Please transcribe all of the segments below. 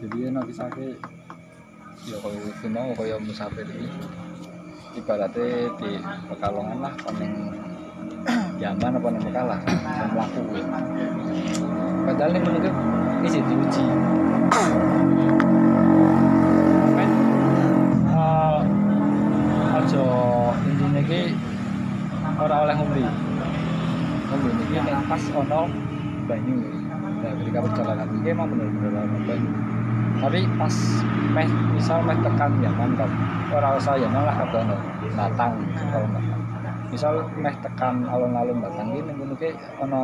jadi nek kisahke ya kaya iki mau kaya musafir iki ibaratnya di Pekalongan lah paling Yaman apa nih Mekah lah yang melaku padahal ini menurut ini sih diuji. Kan aja intinya ki ora oleh ngombe. Ngombe ini yang pas ono banyu. Nah ketika perjalanan ini emang bener-bener ono banyu tapi pas meh misal meh tekan Yaman kan ora usah Yaman lah kadono Batang kalau nggak misal meh tekan alun-alun Batang ini ngono ki ono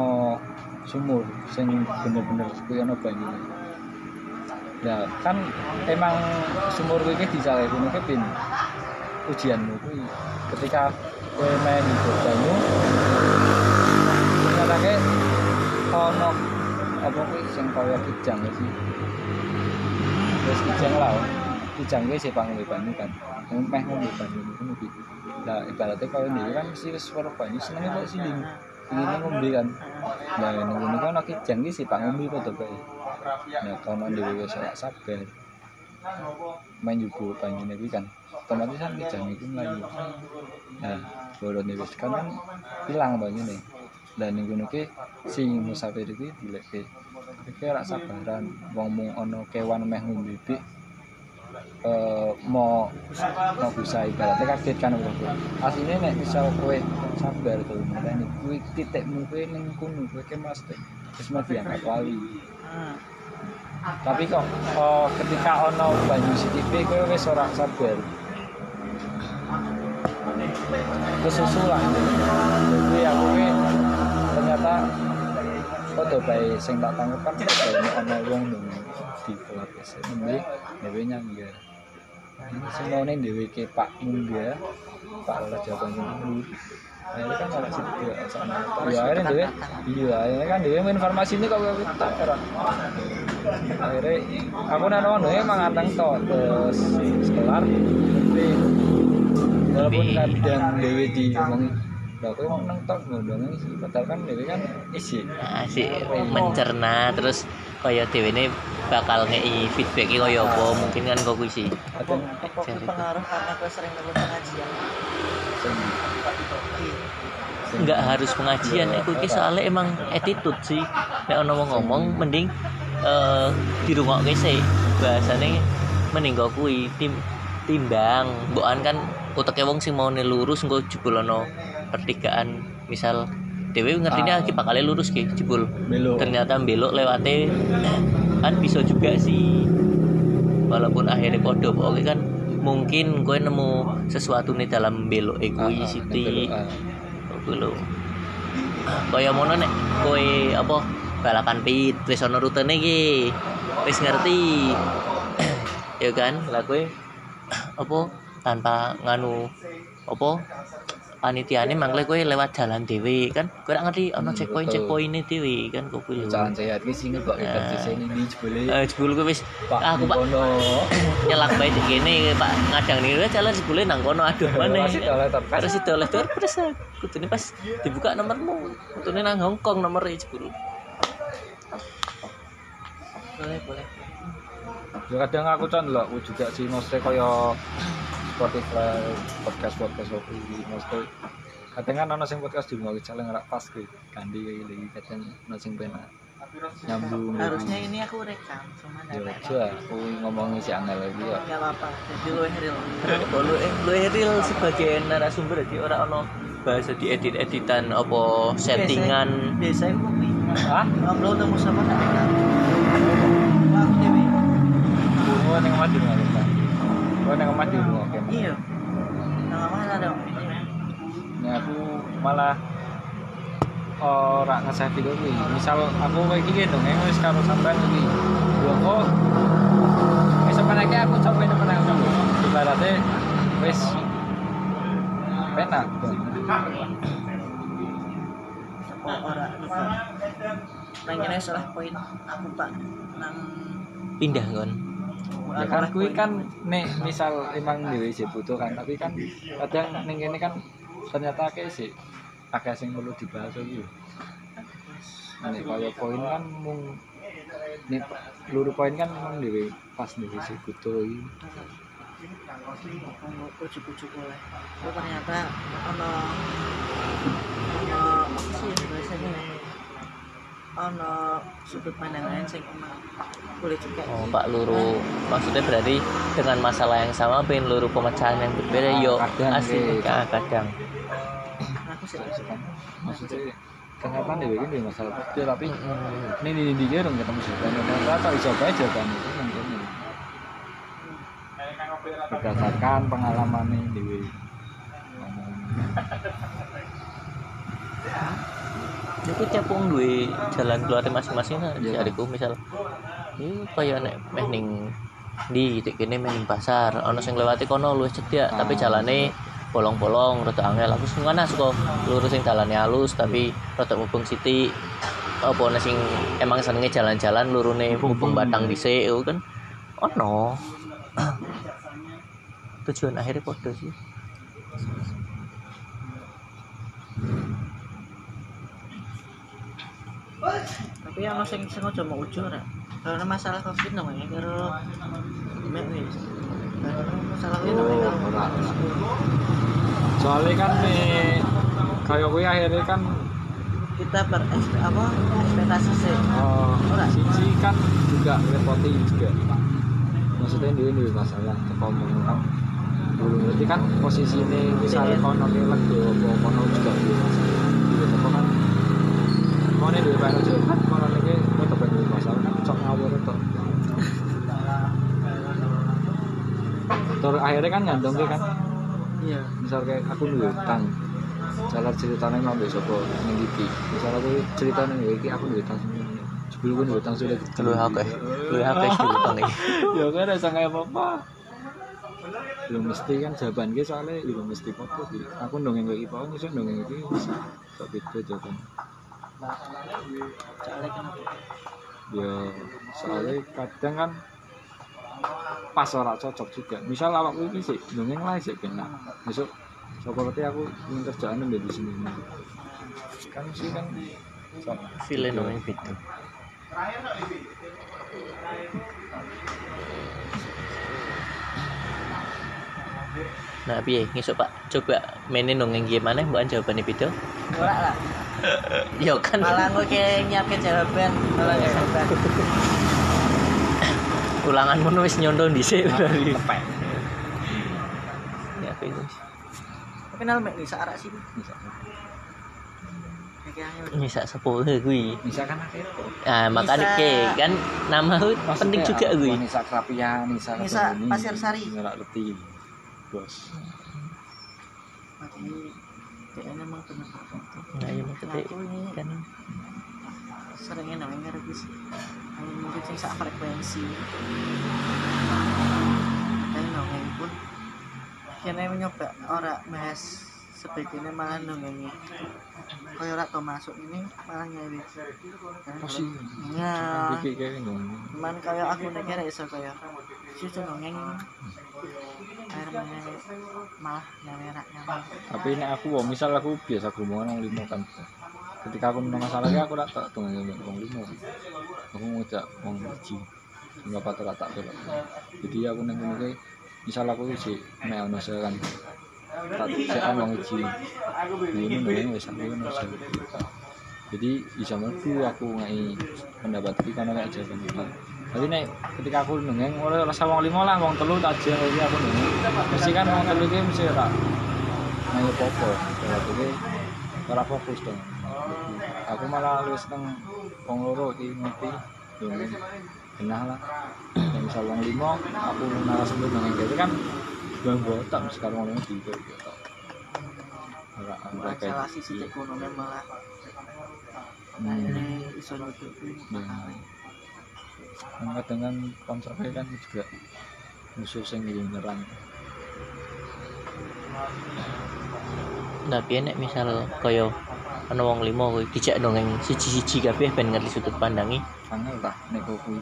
sumur sing bener-bener kuwi ono banyu. Ya kan emang sumur kuwi ki disale ngono ki pin ujianmu kuwi. Ketika kowe main di banyu ternyata ono apa kuwi sing kaya kijang sih terus kijang lah kijang kuwi sih pangombe banyu kan. Meh ngombe banyu ngono kuwi nah ibaratnya kalau ini kan mesti wis suara banyu senengnya kok sini ini ngombe kan. Nah ini ngono kan ana kijang ki sih pangombe padha bae nah kalau dhewe wis ora sabar. Main juga banyune kuwi kan. Otomatis kan kijang itu mlayu. Nah borone wis kan kan hilang banyune dan ning ngono ki si musafir iki dilekke iki ora sabaran. Wong mung ana kewan meh ngombe bik eh mau bisa ibaratnya kaget kan kowe aslinya nek misal kowe sabar tuh makanya kuwi titikmu kowe ning kono kowe ke mas teh wis mau diangkat wali. Hmm. tapi kok eh, ketika ono banyu sitipe kowe wis ora sabar. Kesusulan. Jadi aku ki ternyata foto bae sing tak tangkep kan bae ana wong nang di kelas wis nembe dhewe nyangga semuanya dhewe ke Pak Mungga Pak Raja Banyu akhirnya kan malah situ ya sama ya akhirnya dhewe iya akhirnya kan dhewe informasi ini kok tak ora akhirnya aku nang ono emang anteng to terus sekelar walaupun kadang dhewe diomongi Lah kowe mau nang tok ngundang sih? Padahal kan dhewe kan isi asik mencerna terus kaya dhewe ini bakal ngei feedback kaya apa? Mungkin kan kok kuwi sih. Kadang Apa kuwi pengaruh karena gue sering nonton pengajian? sing. Sing- nggak harus pengajian iku iki soalnya emang attitude sih. Nek ono wong ngomong mending eh dirungokke sih bahasane mending kok kuwi tim timbang. Mbokan kan uteke wong sing mau lurus engko jebul ono pertigaan. Misal dhewe ngertine Ah. iki bakal lurus ki jebul. Belok. Ternyata belok lewate kan bisa juga sih. Walaupun akhirnya podo oke kan mungkin gue nemu sesuatu nih dalam belok eh Ah, kuwi ah, siti. belok, ah. kaya mono nek kowe apa balapan pit wis ana rutene iki wis ngerti. Ya kan? Lah kowe apa tanpa nganu apa panitiane mangke kowe lewat jalan dhewe kan? Kowe ora ngerti ana Hmm, checkpoint checkpoint dhewe kan? Kok kuwi jalan sehat ki sing kok kerja sing ini jebule. Eh jebul kowe wis Pak aku pak. nyelak bae di kene pak. Ngadang nih jalan jebule nang kono. Aduh mana terus itu oleh tur terus kudune pas dibuka nomormu kudune nang Hongkong nomor jebul boleh boleh ya kadang aku kan lho aku juga sih maksudnya kaya Spotify podcast podcast kopi maksudnya kadang kan ono sing podcast mau challenge ora pas kuwi ganti kayak lagi kadang ono sing penak nyambung Harusnya ini aku rekam, cuma ya nggak aja aku ngomongin si angel lagi ya. Gak apa-apa, jadi lu real. lu lu Heril sebagai narasumber jadi orang ono bahasa di edit editan apa settingan. Biasanya aku kopi. ah udah mau sama tak rekam. Wah, aku dewe. gua neng mati nggak lupa gua neng mati nggak oke Iya. Nggak mana dong. Nah, aku malah ora nge-save video kuwi. Misal aku kayak gini dong, yang wis karo sampean iki. Lho kok wis menake aku coba ini menang dulu. Ibaratnya wis penak. Oh, ora. Nang kene salah poin aku pak nang pindah kan Ya kan kuwi kan nek misal emang dhewe sih butuh kan, tapi kan kadang ning kene kan ternyata akeh sih. Akeh sing perlu dibahas iki. Nek kaya poin kan mung nih luru poin kan memang dewe pas dewe si kutu iki. Ujuk-ujuk oleh. Itu ternyata ono ono apa sih biasanya ono sudut pandang lain sing boleh juga Oh, Pak Luru. Maksudnya berarti dengan masalah yang sama pengen luru pemecahan yang berbeda Ah, yo kadang, asli ah, kadang. Aku sih kan maksudnya ternyata dewe ini dewe masalah kecil tapi Mm-mm. ini di di dia dong ketemu jawabannya ternyata tak iso bae jawaban itu mungkin berdasarkan pengalaman ini dewe ngomong Iku tiap wong duwe jalan keluar masing-masing kan Iya. jariku misal ini kaya nek meh ning di titik kene meh ning pasar ana sing lewati kono luwih cedhak Ah. tapi jalane bolong-bolong rada angel. Aku sing mana suka lurus sing dalane halus tapi rada mubeng sithik. Apa ana sing emang senenge jalan-jalan lurune mubeng. batang dhisik kan ono. Tujuan akhirnya podo sih tapi ono sing sengaja mau ujur ya karena masalah covid namanya karo mek wis. Masalah covid ora. karo soalnya kan nih kayak gue akhirnya kan kita berekspek apa ekspektasi sih. Oh, siji kan juga repoti juga. Maksudnya dia ini masalah ngomong kan. Dulu berarti kan posisi ini misalnya kono kelek yo kono juga masalah mau nih dua pengen juga kan kono ini tetap ada masalah kan cok ngawur itu. Terus akhirnya kan nyandong dia kan? Iya. Misal kayak aku dulu utang cara ceritanya mau besok kok ning iki misal aku ceritanya nih iki aku dulu utang semuanya sebelum dulu utang sudah lu akeh lu akeh sih utang iki. Ya kan ada sangat apa belum mesti kan jawaban gue soalnya belum mesti apa aku dongeng kayak apa bisa dongeng iki bisa tak beda jawaban ya soalnya kadang kan pas ora cocok juga. Misal awakku iki sih dongeng lah sih kena besok seperti aku ingin kerjaan udah di sini. Kan sih kan so- file dong Nah, piye ngisuk Pak? Coba mainin dongeng gimana bukan jawabannya beda? ora lah Yo kan. malah gue kayak nyiapin jawaban malah nggak jawaban ulangan pun wis nyondong dhisik berarti. lepek Ya itu. kenal mek bisa arak sih bisa sak sepuh kuwi. misalkan akhirnya Nah, makanya ke kan nama penting juga. Nisa Nisa Nisa Ketemu ini. Pasir Sari. nggak ngerti bos. Tapi dia benar Nah, iya maksudnya kan seringnya namanya rebus mungkin sing sak frekuensi. Dan nongeng pun kena mencoba ora bahas sebetulnya malah nongengi kaya ora tau masuk ini malah nyawi oh sih ya cuman kaya aku negara iso kaya justru nongeng air mana malah nyawi rak tapi ini aku wong misal aku biasa ngomong orang limo kan. Ketika aku nang masalahnya aku tak tak tunggu wong limo aku ngajak wong siji. Nggak patut tak tolak jadi aku kae misal aku sih saya kan tak saya wong siji ini nang wis aku ono saya jadi bisa mlebu aku ngai pendapat iki karena nek jawaban iki. Jadi nek ketika aku nengeng oleh rasa wong limo lah wong telu tak aja iki aku nengeng mesti kan wong telu iki mesti ora ayo popo kalau iki ora fokus dong. Aku malah wis nang wong loro iki nengeng kenal lah. Yang misal wong limo aku narasumber nengeng jadi kan bang botak sekarang tiga gitu kayak relasi sih ekonomi malah. Hmm. iso nutupi Ya. Kan kadang kan konsepnya kan juga musuh sing nyerang. Tapi nek misal kaya ana wong limo kuwi dijak dongeng siji-siji kabeh ben ngerti sudut pandangi. Angel lah nek kuwi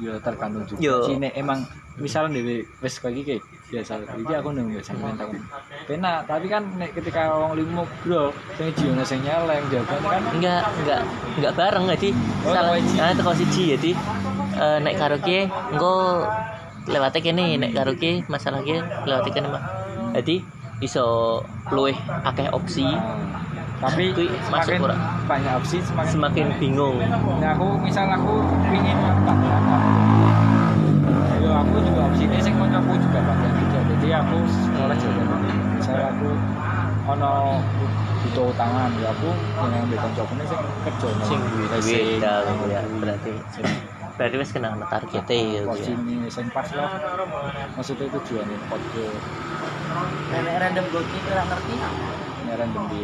ya tergantung juga Yo. sih nek emang misalnya dewe wis kaya iki kayak biasa iki aku nang biasa main takon penak tapi kan nek ketika wong limo bro sing jione sing nyeleng jawabannya kan enggak enggak enggak bareng jadi Oh, salah teko siji. siji jadi eh, nek karaoke engko lewate kene nek karaoke masalah ki lewate kene Mak. jadi iso luwih akeh opsi. Ah, tapi masuk semakin ora? banyak opsi semakin semakin bingung. Nah, aku misal aku pingin apa Yo aku juga opsi ini sing kancaku juga banyak juga. Jadi aku sekolah juga Misalnya aku ono butuh utangan ya aku yang ambil kancaku ini sing kerja sing duit ya. Berarti berarti wis kena ana targete ya ya. ini sing pas lah. Maksudnya tujuannya podo nenek random goki kira ngerti. Nyaran dembi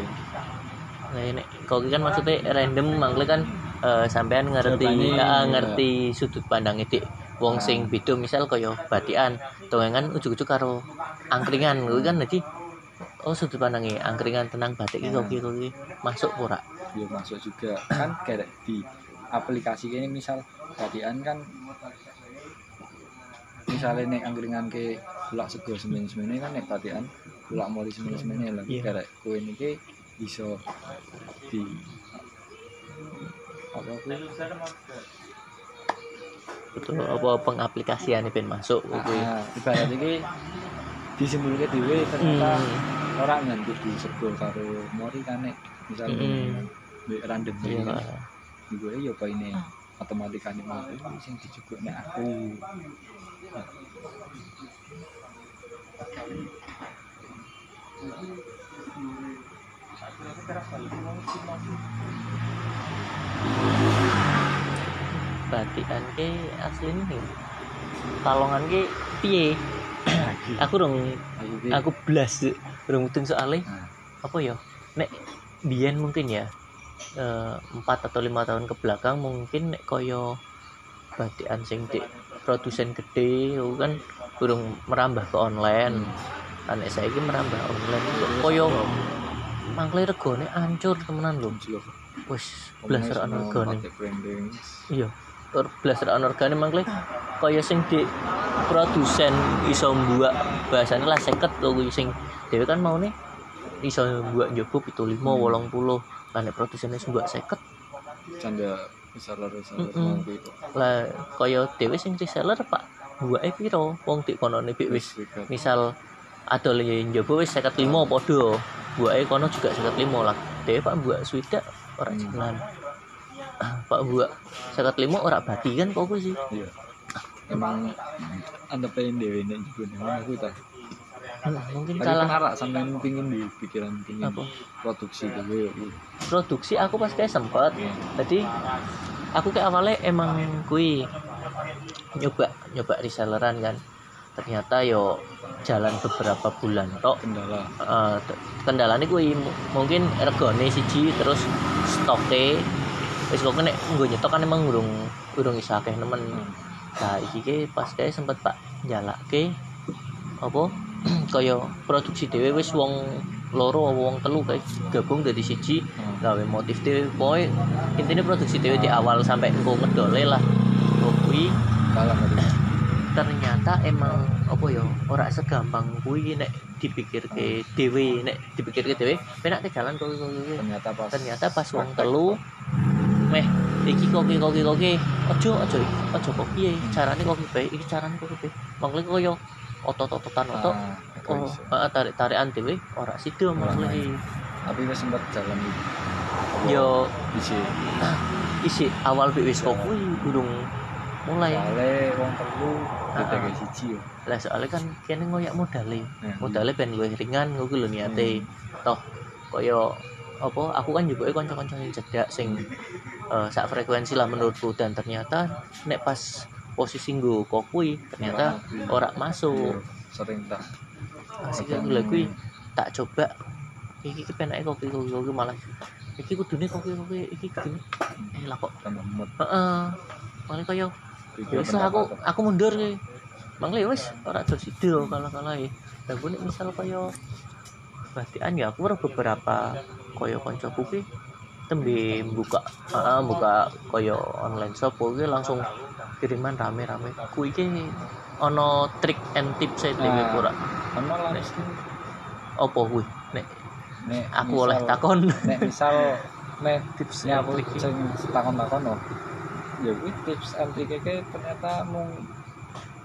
Nah, ini kau kan maksudnya random mangkel kan eh, sampean ngerti ah, iya. ngerti sudut pandang itu. Wong sing beda misal kaya batian kan ujuk-ujuk karo angkringan kuwi kan jadi oh sudut pandangnya angkringan tenang batik iki Hmm. koki koki masuk ora? Ya masuk juga. Kan kayak di aplikasi ini misal tadian kan misalnya nek angkringan ke pulak sego semen semene kan nek tadian pulak moli semen semene lah Iya. kayak kue ini ke iso di apa? Betul apa pengaplikasian ben masuk kuwi? Ah, ibarat ini disimpulke dhewe ternyata Hmm. orang nganti di sego karo mori kan nek. Misalnya Hmm. mbek random iya. ini. Gue ya apa ini matematikanya mau ini sing dijupuk nek aku batikan ke aslinya nih talongan ke piye? Aku dong aku blas urung mudeng soalnya. Nah, apa ya? Nek biyen mungkin ya eh, empat atau lima tahun ke belakang mungkin nek koyo batikan sing di produsen gede kan urung merambah ke online. Kan nek saiki merambah online koyo mangkle regane ancur temenan lho. Wis blas ra Semua regane. pakai branding iya tur blas ra regane mangkle. Kaya sing di produsen iso mbuak bahasane lah 50 lho kuwi sing dhewe kan mau nih iso mbuak njobo 75 80 lah nek produsen wis mbuak 50 canda reseller reseller mau gitu lah kaya dhewe sing reseller Pak mbuake piro? Wong dik kono nek wis misal adol njobo wis 55 padha. Mbuake kono juga 55 lah. Dhewe Pak mbuak swidak ora Hmm. jalan Pak mbuak 55 ora bati kan kok sih? Iya. Emang anda pengen dewe nek juga nek aku tak Hmm, mungkin tapi kalah. penarak sampai pingin di pikiran pingin apa? produksi dewe produksi aku pas kayak sempet jadi aku kayak awalnya emang kui nyoba nyoba reselleran kan. Ternyata yo jalan beberapa bulan tok. Kendala. Eh, kendalanya kui mu- mungkin regone siji terus stoke. Wis kok nek nggo nyetok kan emang urung urung iso akeh nemen. Hmm. nah iki ki pas kayak sempet Pak njalake apa? Kaya produksi dhewe wis wong loro wong telu kayak gabung dari siji. Hmm. gawe motif dhewe pokoke intine produksi dhewe di awal sampai engko ngedole lah Oh, tadi ternyata emang apa ya ora segampang kuwi nek dipikirke dhewe nek dipikirke dhewe penak ke jalan kok kok kok. ternyata pas ternyata pas wong telu meh iki koki koki koki ojo ojo ojo kok piye? Carane koki bae iki carane koki bae. Mangke koyo otot-ototan otot ah, oh egois. heeh, tarik-tarikan dhewe ora sida mangke tapi wis sempat jalan yo. Isi isi awal wis kok kuwi durung mulai. Soalnya wong telu kita Ah. kayak siji yo lah soalnya kan kene ngoyak modale. Nah, modalnya ben luwih ringan ngono lho niate. Toh kaya apa aku kan juga kanca-kanca sing cedak sing eh, sak frekuensi lah menurutku. Dan ternyata nek pas posisi nggo kok kuwi ternyata ora Iya, masuk. sering tak asik aku lha kuwi tak coba iki ki penake kopi kopi kopi malah iki kudune kopi kopi iki kudune eh lah kok. Heeh. Malah kaya Lah, aku aku mundur mangke ya wis ora ada sida kalah kalah ya dan gue misal kaya batian ya aku ora beberapa kaya kancaku ki. Tembe buka ah buka kaya online shop kuwi langsung kiriman rame-rame. Kuwi iki ana trik and tips e dhewe Nah. ora? ono lah. Apa kuwi? Nek nek aku misal- oleh takon. nek misal nek tips Ya and aku sing takon-takon no. Ya tips and trick iki ternyata mung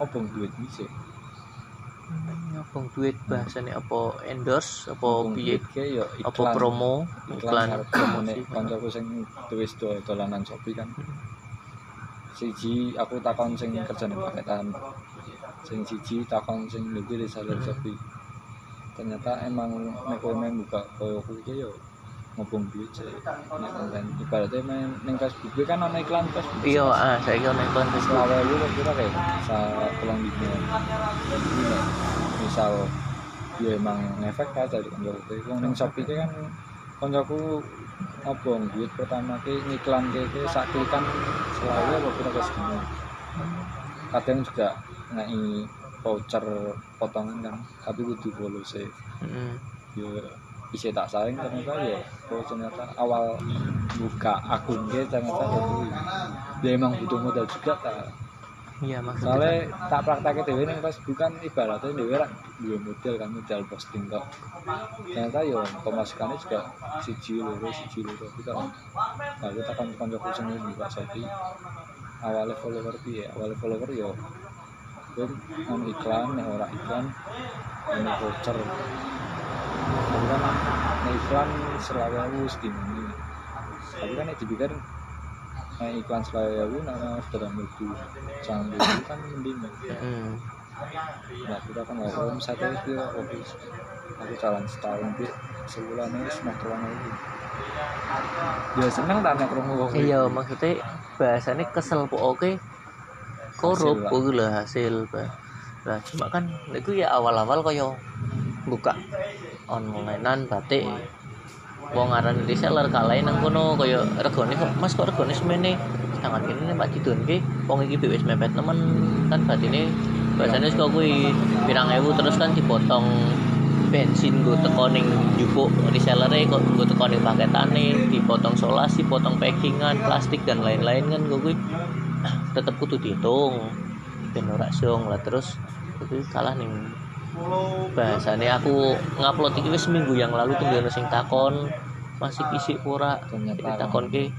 obong duit bisa. ngobong duit bahasane apa endorse apa piye ya apa promo iklan promosi nek kancaku sing wis do dolanan Shopee kan. Siji aku takon sing kerjane paketan. Sing siji takon sing lebih reseller Shopee. Ternyata emang nek kowe main buka koyo kuwi ki ya ngobong duit ibaratnya main ning Facebook. Kan ana iklan Facebook. iya ah saiki ono iklan Facebook. Selawe lu kira kayak bisa pulang dino misal ya emang ngefek aja di koncoku kayak wong ning Shopee kan koncoku ngobong duit pertama ki ngiklan ki ki sak klikan selawe apa kira kayak segini. Kadang juga ngai voucher potongan kan tapi kudu follow sih Heeh. Ya bisa tak saring ternyata ya oh ternyata awal buka akun dia ternyata itu ya emang butuh modal juga tak. Iya maksudnya soalnya tak prakteknya dewe ning Facebook kan ibaratnya dewe lah dua model kan model posting kok. Ternyata ya pemasukannya juga siji loro siji loro kita nah kita kan koncoku sing buka Shopee awalnya follower piye awalnya follower ya gue on iklan nek ora iklan ono voucher kan nek iklan selawe aku sedini tapi kan dipikir nek iklan aku nek sudah sambil itu kan mending Heeh. nah kita kan nggak kalau misalnya itu oke aku jalan setahun bi sebulan ini semester lagi ya seneng tak nek krungu kok iya maksudnya bahasanya kesel pokoke korup Hasil lah. hasil Pak. lah cuma kan itu ya awal-awal kaya buka onlinean batik. Wong aran reseller kalae nang kono kaya regane kok Mas kok regane semene? Tangan kene Pak didonke wong iki wis mepet nemen kan batine bahasane kok kuwi pirang ewu terus kan dipotong bensin gue teko ning jupuk kok gue teko ning paketane dipotong solasi potong packingan plastik dan lain-lain kan gue kuwi tetep kudu dihitung ben ora song. Lah terus itu kalah ning bahasane aku ngupload iki wis minggu yang lalu tunggu sing takon masih isi pura ternyata ditakon ke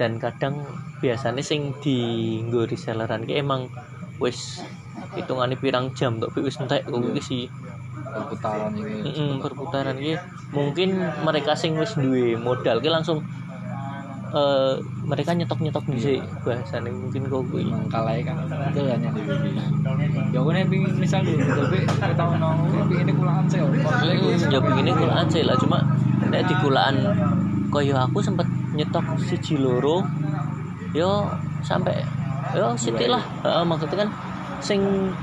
dan kadang biasanya sing di nggo reselleran ki emang wis hitungane pirang jam tok wis entek kok iki sih. Perputaran ini Mm-mm, perputaran ki mungkin mereka sing wis duwe modal ki langsung eh mereka nyetok-nyetok dhisik bahasane mungkin kok kuwi emang kalah kan. Itu hanya di wiki ya nih pingin misal dulu tapi kita mau nongol pingin kulaan sih Hmm, ya begini kulaan sih lah. Cuma nek di kulaan koyo aku sempet nyetok siji loro yo sampai yo sithik lah. Heeh, maksudnya kan sing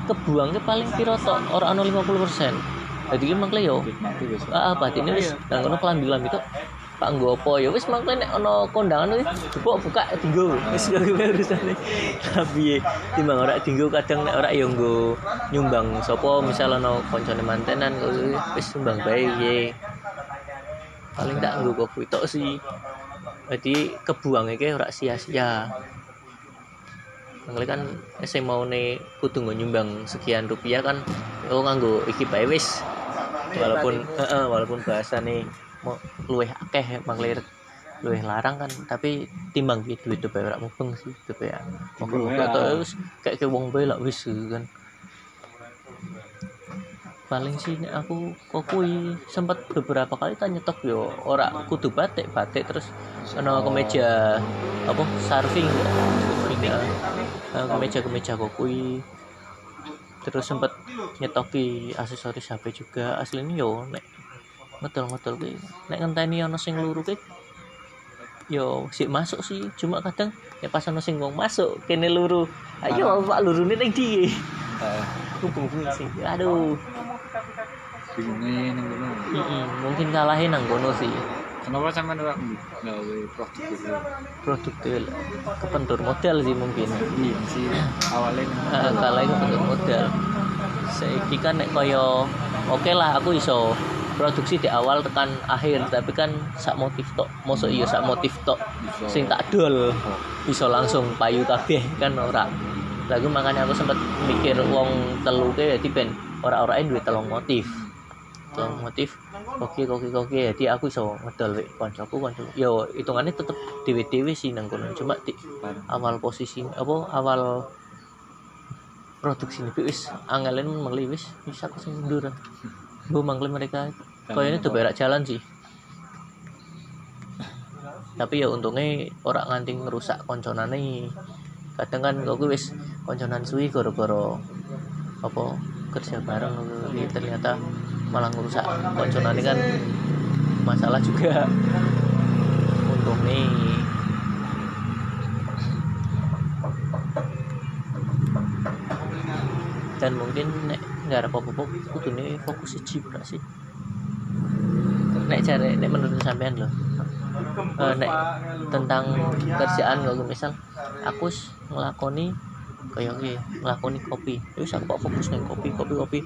kebuang ke paling piro tok ora ana 50% jadi ki mangkle yo ah batine wis nang ngono kelambi-lambi tok Pak nggo apa? Ya wis mangkle nek ana kondangan wis buka buka dinggo. Wis kuwi urusane tapi timbang ora dinggo kadang nek ora ya nggo nyumbang sapa misal ana koncone mantenan wis sumbang bae ye paling tak nggo kok kuwi tok sih. Jadi kebuang iki ora sia-sia. Mangkle kan sing maune kudu nggo nyumbang sekian rupiah kan oh nganggo iki bae wis. Walaupun heeh walaupun bahasane mau luwih akeh manglir luwih larang kan tapi timbang ki duit bae ora mubeng sih itu ya. Iya. atau wis kayak ke wong bae wis gitu kan. Paling sih aku kok kuwi sempat beberapa kali tak nyetok yo ora kudu batik batik terus ana kemeja apa surfing ya surfing ya. Eh, kemeja kemeja kok kuwi terus sempat nyetoki aksesoris HP juga. Aslinya yo nek ngedol-ngedol ki. Nek ngenteni ana sing luru ki. Yo sik masuk sih. Cuma kadang ya pas ana sing wong masuk kene luru. Ayo Pak lurune ning ndi? Hubung sih. Aduh. Bingungnya nih mungkin kalahin nang kono sih. Kenapa sama ora gawe produk itu? Produk tuh kepentur modal sih mungkin. Iya sih. Awalnya nih Ah, kalahin kepentur modal saiki kan nek koyo oke lah aku iso produksi di awal tekan akhir tapi kan sak motif tok. Mosok iya sak motif tok sing tak dol bisa langsung payu kabeh kan ora. Lagu makanya aku sempat mikir wong telu ke jadi ben ora-ora duwe telung motif. Telung motif oke oke oke jadi aku iso ngedol wek koncoku koncoku. Yo hitungannya tetep dewe-dewe sih nang kono cuma di awal posisi apa awal produksi ini wis angelen wis bisa aku sing mundur bu mangkel mereka. Kayaknya tuh berak jalan sih. Tapi ya untungnya orang nganting ngerusak konconane. Kadang kan kok wis konconan suwi gara-gara apa kerja bareng. Ini ternyata malah ngerusak konconane kan masalah juga. Untungnya. Dan mungkin nek nggak ada kudu nih fokus siji sih. Nek cari nek menurut sampean loh uh, nek tentang kerjaan gak misal aku ngelakoni kayak gini ngelakoni kopi. Terus aku kok fokus nih kopi kopi kopi.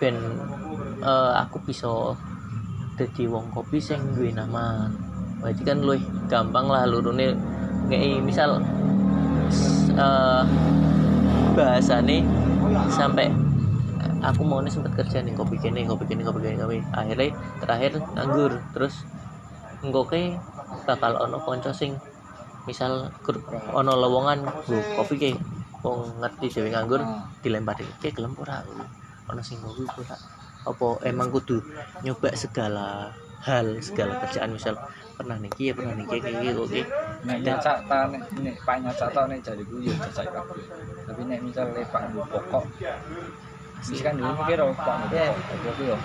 Ben uh, aku bisa jadi wong kopi sing duwe nama. Berarti kan lu gampang lah lurune kayak misal uh, bahasa nih sampai aku mau nih sempat kerja nih kopi kene kopi kene kopi kene kopi. Akhirnya terakhir nganggur terus nggoke bakal ono konco sing misal ono lowongan bu kopi ke. Wong ngerti dewe nganggur dilempar ke gelem ora? Ono sing ngopi ora. Apa emang kudu nyoba segala hal segala kerjaan misal pernah niki ya pernah niki kayak oke. Nek nyacak ta nek nek pak nyacak ta nek jariku ya kabeh. Tapi nek misal lepak pokok Wis kan dulu pak pokok tapi aku yo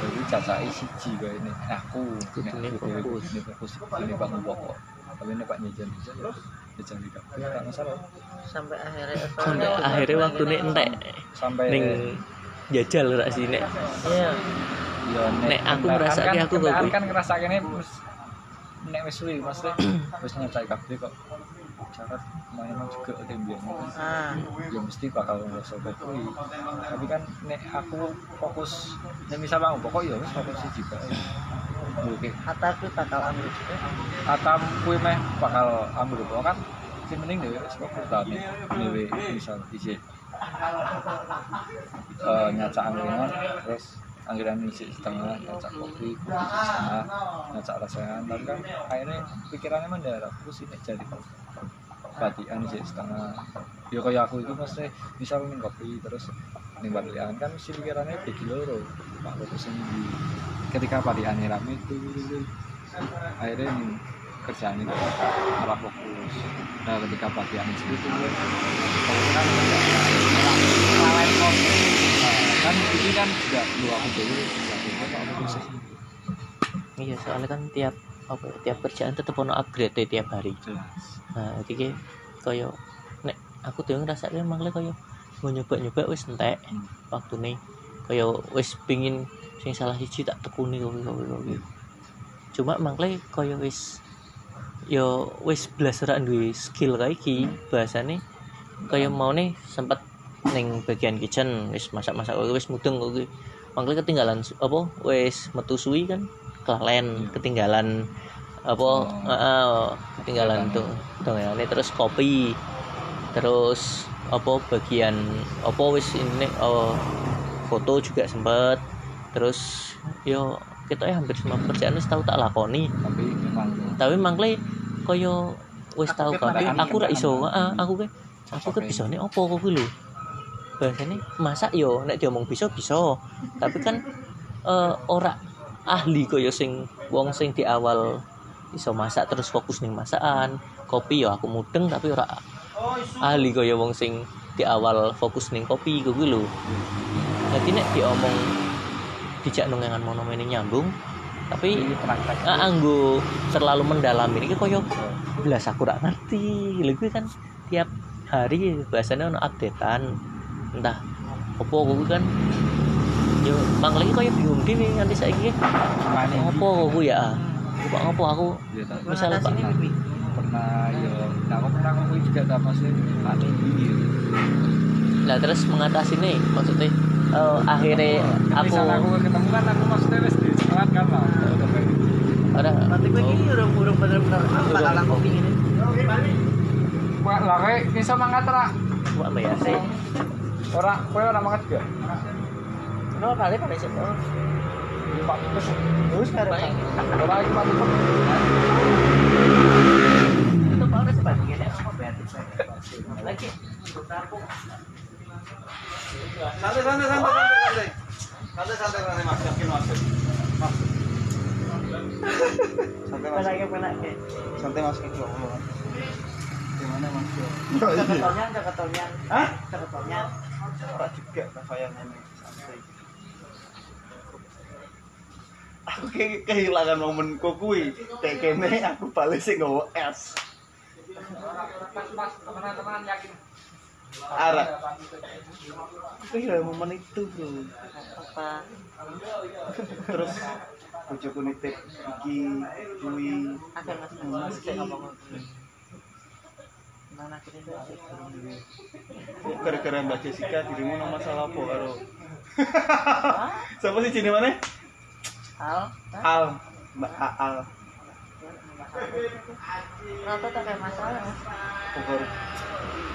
jadi cacai siji kaya ini aku Kudune fokus. ini fokus ini pak pokok tapi ini pak nyejan nyejan nyejan di tak masalah sampai akhirnya sampai akhirnya waktu nih entek sampai ning jajal rak sih nek iya ya Nek aku kan- aku kopi. kan wis nek wis suwi maksudnya wis nyacai kabeh kok. Syarat memang juga tembian ah. Ya mesti bakal ngerasa kuwi. Tapi kan nek aku fokus nek misal bang pokok ya wis fokus siji bae oke. Kata aku bakal ambil juga. Atam kuwi meh bakal ambil pokok kan? Sing penting dhewe wis fokus ta dhewe misal isi eh angkringan terus angkringan isi setengah nyacak kopi kopi setengah nyacak rasakan. Tapi kan akhirnya pikirannya ndak fokus ini jadi batian isi setengah. Ya kayak aku itu mesti misal minum kopi terus ning batian kan mesti pikirannya bagi loro. Pak ini di ketika batian rame itu akhirnya ning kerjaan itu malah fokus. Nah ketika batian itu tuh kan lawan kopi Nah, kan juga dua aku dulu ya iya soalnya kan tiap apa ya, tiap kerjaan tetep ono upgrade e tiap hari. Jelas. Nah jadi kayak kaya nek aku tuh ngerasa kayak malah kaya mau nyoba nyoba wis entek Hmm. waktu nih kaya wis pingin sing salah siji tak tekuni kopi kopi cuma malah kaya wis yo wis belas ora duwe skill kayak iki bahasane kaya mau nih sempat ning bagian kitchen wis masak-masak kowe wis mudeng kowe mangkel ketinggalan apa wis metu suwi kan kelalen Iya. ketinggalan apa Oh. heeh, ketinggalan tuh dongengane terus kopi terus apa bagian apa wis ini oh, foto juga sempet. Terus yo kita ya hampir semua kerjaan wis tahu tak lakoni. Tapi memang tapi mangkle koyo wis tahu kabeh kendaraan- aku ra iso heeh aku ke aku ke bisane opo kok lho bahasane masak yo nek diomong bisa bisa. Tapi kan eh, ora ahli koyo sing wong sing di awal iso masak terus fokus ning masakan. Kopi yo aku mudeng tapi ora ahli koyo wong sing di awal fokus ning kopi kuwi lho. Jadi nek diomong dijak nungengan monomen nyambung tapi anggo terlalu mendalam ini koyo belas aku rak ngerti. Kuwi kan tiap hari bahasanya ono updatean entah opo kuwi kan yo mang lagi koyo bingung dhewe nganti saiki. Mana opo kuwi ya? Kok ngopo aku? Ya tak Misal, Pak. pernah ya nah aku pernah ngomong juga tak pasti aneh ini lah terus mengatasi nih maksudnya eh, akhirnya aku aku ketemu kan aku maksudnya wis di sekolah kan lah ada Berarti gue oh, ini urung urung bener-bener apa kalah kopi ini. Wah, lah iso mangkat ra? Wah bayar sih. Ora, kowe ora mangkat gak? Lo kali pada situ. Pak Tutus. Terus kare Baik. Ora iki Pak Tutus. Itu pak ini apa bayar lagi. Santai santai santai santai. Santai santai santai Mas, yakin Mas. Mas. Santai Mas. Santai Mas Allah. Gimana Mas? Caketolnya caketolnya. Hah? Caketolnya. Ora juga kasayangan santai. Aku kayak kehilangan momenku kuwi. Kayak kene aku balik sing nggawa es. Teman-teman yakin. Arah. Aku kehilangan momen itu, Bro. Apa? Terus bojoku nitip iki kuwi Ada mas mas kayak ngomong. Mana kini tuh asik. Kok gara-gara Mbak Jessica dirimu nama masalah apa karo? Siapa sih jenis mana? Al. Al Mbak Al Kenapa tak kayak masalah? Mas? Pokor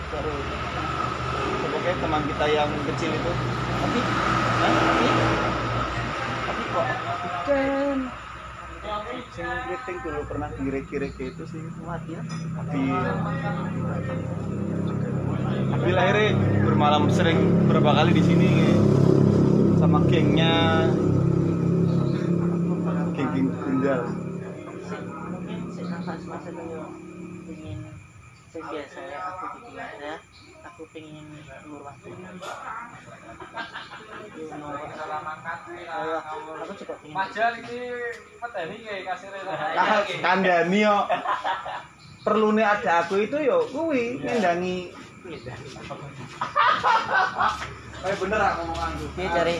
Karo Pokoknya teman kita yang kecil itu Tapi? Tapi Tapi kok Bukan Sing kriting dulu pernah kayak itu sih. Mati ya? Tapi Tapi akhirnya bermalam sering berapa kali di sini sama gengnya. Geng-geng tunggal. Mungkin si nafas mas itu yo ingin sing biasa ya aku bikin ada aku pengen keluar aku juga pengen Majal peteni kayak kandani yo. Perlu nih ada aku itu yo kuwi ngendangi. Kayak bener aku ngomonganku. Ini cari.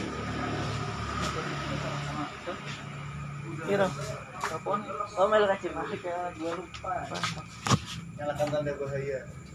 Kira. Apa? Oh, melu kasih. Ya, gue yang akan tanda bahaya